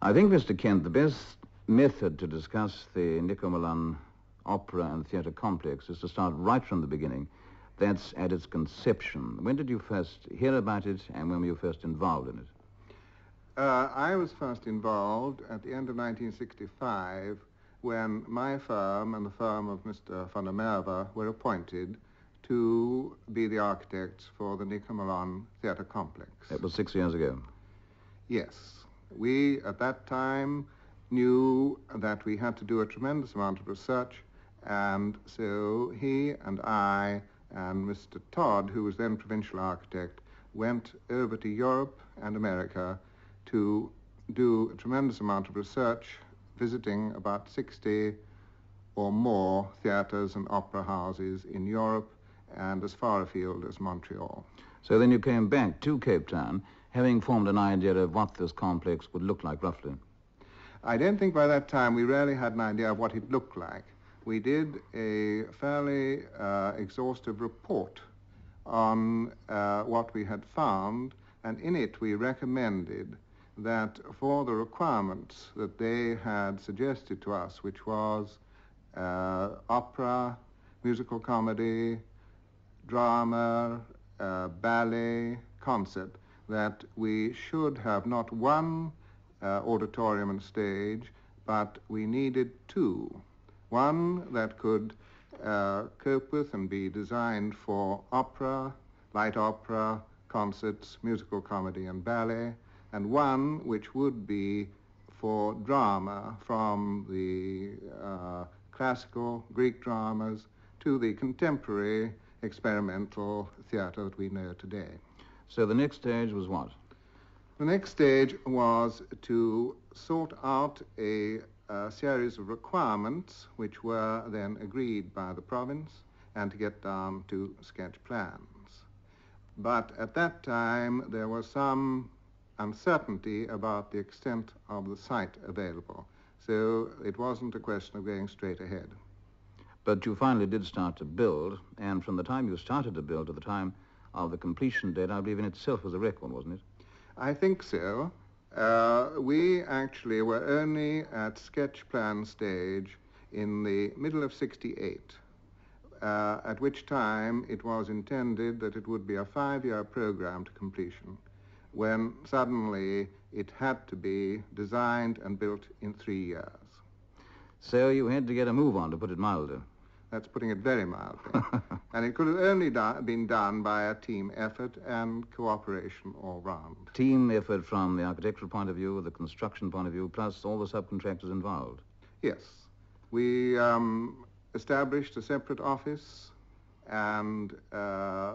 I think, Mr. Kent, the best method to discuss the Nico Malan opera and theatre complex is to start right from the beginning. That's at its conception. When did you first hear about it and when were you first involved in it? Uh, I was first involved at the end of 1965 when my firm and the firm of Mr. van der Merwe were appointed to be the architects for the Nico Malan Theatre Complex. That was six years ago. Yes. We, at that time, knew that we had to do a tremendous amount of research, and so he and I and Mr. Todd, who was then provincial architect, went over to Europe and America to do a tremendous amount of research, visiting about 60 or more theaters and opera houses in Europe and as far afield as Montreal. So then you came back to Cape Town, having formed an idea of what this complex would look like roughly. I don't think by that time we really had an idea of what it looked like. We did a fairly uh, exhaustive report on uh, what we had found, and in it we recommended that for the requirements that they had suggested to us, which was uh, opera, musical comedy, drama, uh, ballet, concert, that we should have not one uh, auditorium and stage, but we needed two. One that could uh, cope with and be designed for opera, light opera, concerts, musical comedy, and ballet, and one which would be for drama from the uh, classical Greek dramas to the contemporary experimental theatre that we know today. So the next stage was what? The next stage was to sort out a, a, series of requirements which were then agreed by the province and to get down to sketch plans. But at that time there was some uncertainty about the extent of the site available. So it wasn't a question of going straight ahead. But you finally did start to build, and from the time you started to build to the time of the completion date, I believe in itself was a record, wasn't it? I think so. Uh, we actually were only at sketch plan stage in the middle of 68, uh, at which time it was intended that it would be a five-year program to completion, when suddenly it had to be designed and built in three years. So you had to get a move on, to put it milder. That's putting it very mildly. and it could have only do- been done by a team effort and cooperation all round. Team effort from the architectural point of view, the construction point of view, plus all the subcontractors involved. Yes. We um, established a separate office and uh,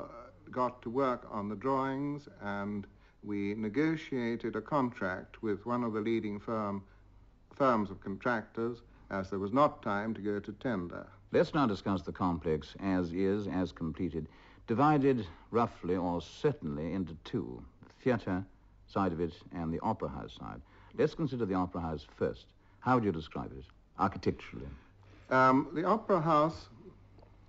got to work on the drawings and we negotiated a contract with one of the leading firm, firms of contractors as there was not time to go to tender. Let's now discuss the complex as is, as completed, divided roughly or certainly into two the theatre side of it and the opera house side. Let's consider the opera house first. How would you describe it architecturally? Um, the opera house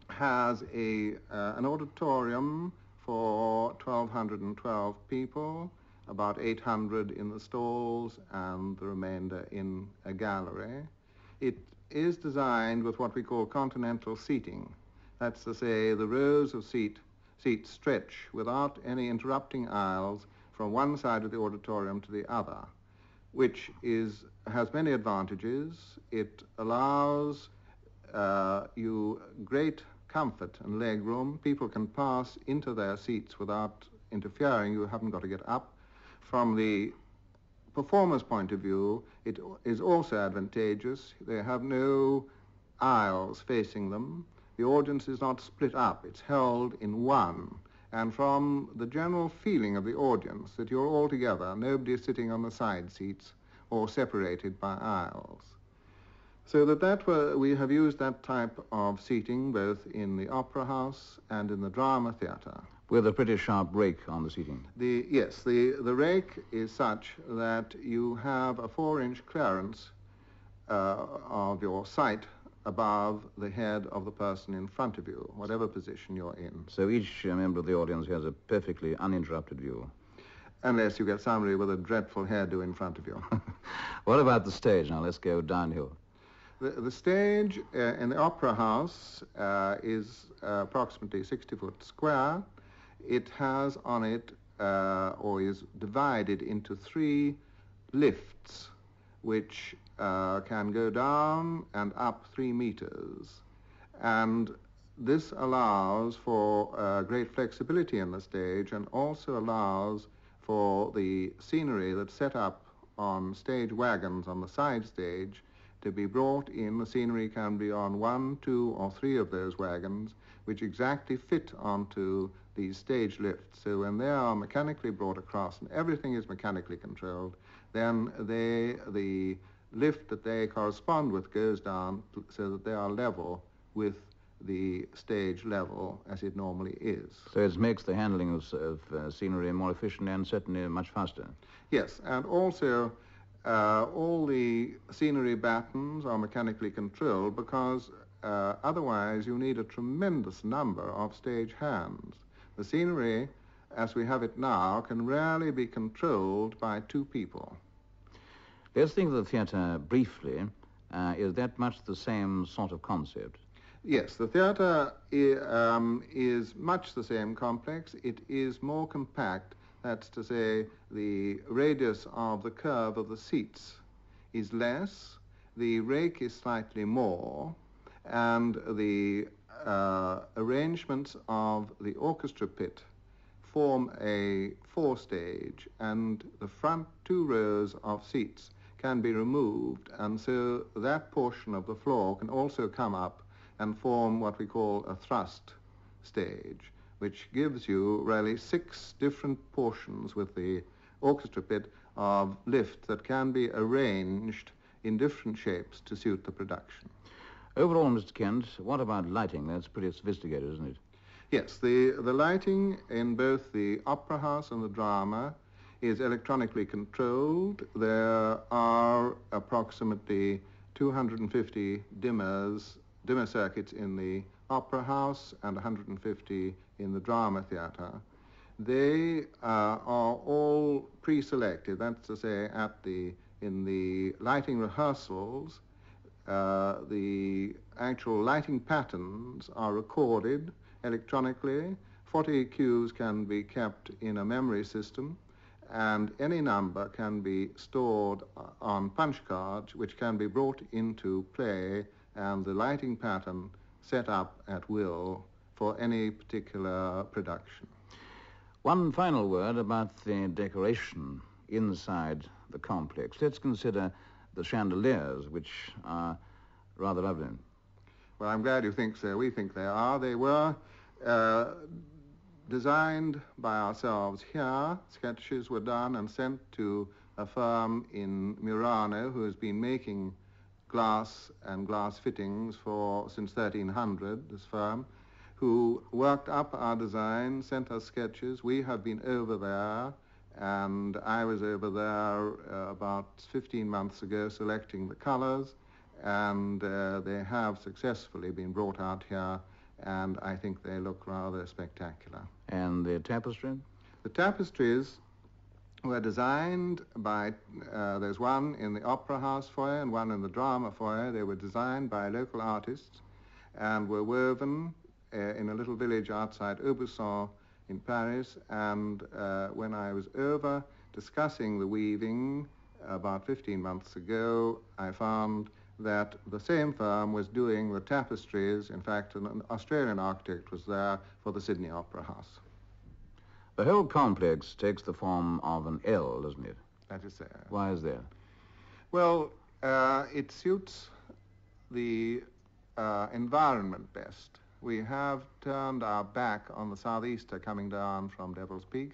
has a, uh, an auditorium for 1,212 people, about 800 in the stalls, and the remainder in a gallery. It is designed with what we call continental seating. That's to say, the rows of seat, seats stretch without any interrupting aisles from one side of the auditorium to the other, which is, has many advantages. It allows uh, you great comfort and leg room. People can pass into their seats without interfering. You haven't got to get up. From the performer's point of view, it is also advantageous. They have no aisles facing them. The audience is not split up. It's held in one. And from the general feeling of the audience that you're all together, nobody is sitting on the side seats or separated by aisles. So that, that were, we have used that type of seating both in the opera house and in the drama theatre with a pretty sharp rake on the seating. The, yes, the, the rake is such that you have a four-inch clearance uh, of your sight above the head of the person in front of you, whatever position you're in. So each uh, member of the audience has a perfectly uninterrupted view. Unless you get somebody with a dreadful hairdo in front of you. what about the stage? Now let's go downhill. The, stage uh, in the Opera House uh, is uh, approximately 60 foot square. It has on it, uh, or is divided into three lifts, which uh, can go down and up three meters. And this allows for uh, great flexibility in the stage and also allows for the scenery that's set up on stage wagons on the side stage to be brought in. The scenery can be on one, two, or three of those wagons, which exactly fit onto these stage lifts. So when they are mechanically brought across and everything is mechanically controlled, then they, the lift that they correspond with goes down so that they are level with the stage level as it normally is. So it makes the handling of, of uh, scenery more efficient and certainly much faster. Yes, and also uh, all the scenery battens are mechanically controlled because uh, otherwise you need a tremendous number of stage hands. The scenery, as we have it now, can rarely be controlled by two people. Let's think of the theatre briefly. Uh, is that much the same sort of concept? Yes, the theatre um, is much the same complex. It is more compact. That's to say, the radius of the curve of the seats is less, the rake is slightly more, and the uh, arrangements of the orchestra pit form a forestage, and the front two rows of seats can be removed, and so that portion of the floor can also come up and form what we call a thrust stage, which gives you really six different portions with the orchestra pit of lift that can be arranged in different shapes to suit the production. Overall, Mr. Kent, what about lighting? That's pretty sophisticated, isn't it? Yes, the, the lighting in both the opera house and the drama is electronically controlled. There are approximately 250 dimmers dimmer circuits in the Opera House and 150 in the Drama Theatre. They uh, are all pre-selected. That's to say, at the in the lighting rehearsals, uh, the actual lighting patterns are recorded electronically. 40 cues can be kept in a memory system, and any number can be stored uh, on punch cards, which can be brought into play and the lighting pattern set up at will for any particular production. One final word about the decoration inside the complex. Let's consider the chandeliers, which are rather lovely. Well, I'm glad you think so. We think they are. They were uh, designed by ourselves here. Sketches were done and sent to a firm in Murano who has been making glass and glass fittings for since 1300, this firm, who worked up our design, sent us sketches. We have been over there, and I was over there uh, about 15 months ago selecting the colors, and uh, they have successfully been brought out here, and I think they look rather spectacular. And the tapestry? The tapestries were designed by, uh, there's one in the Opera House foyer and one in the Drama foyer. They were designed by local artists and were woven uh, in a little village outside Aubusson in Paris. And uh, when I was over discussing the weaving about 15 months ago, I found that the same firm was doing the tapestries. In fact, an Australian architect was there for the Sydney Opera House. The whole complex takes the form of an L, doesn't it? That is so. Why is that? Well, uh, it suits the uh, environment best. We have turned our back on the southeaster coming down from Devil's Peak,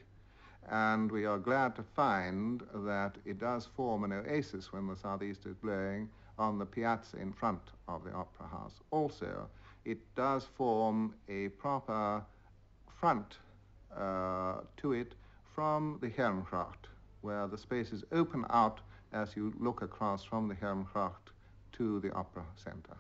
and we are glad to find that it does form an oasis when the southeast is blowing on the piazza in front of the Opera House. Also, it does form a proper front uh, Uh, to it from the Heerengracht, where the spaces open out as you look across from the Heerengracht to the opera center.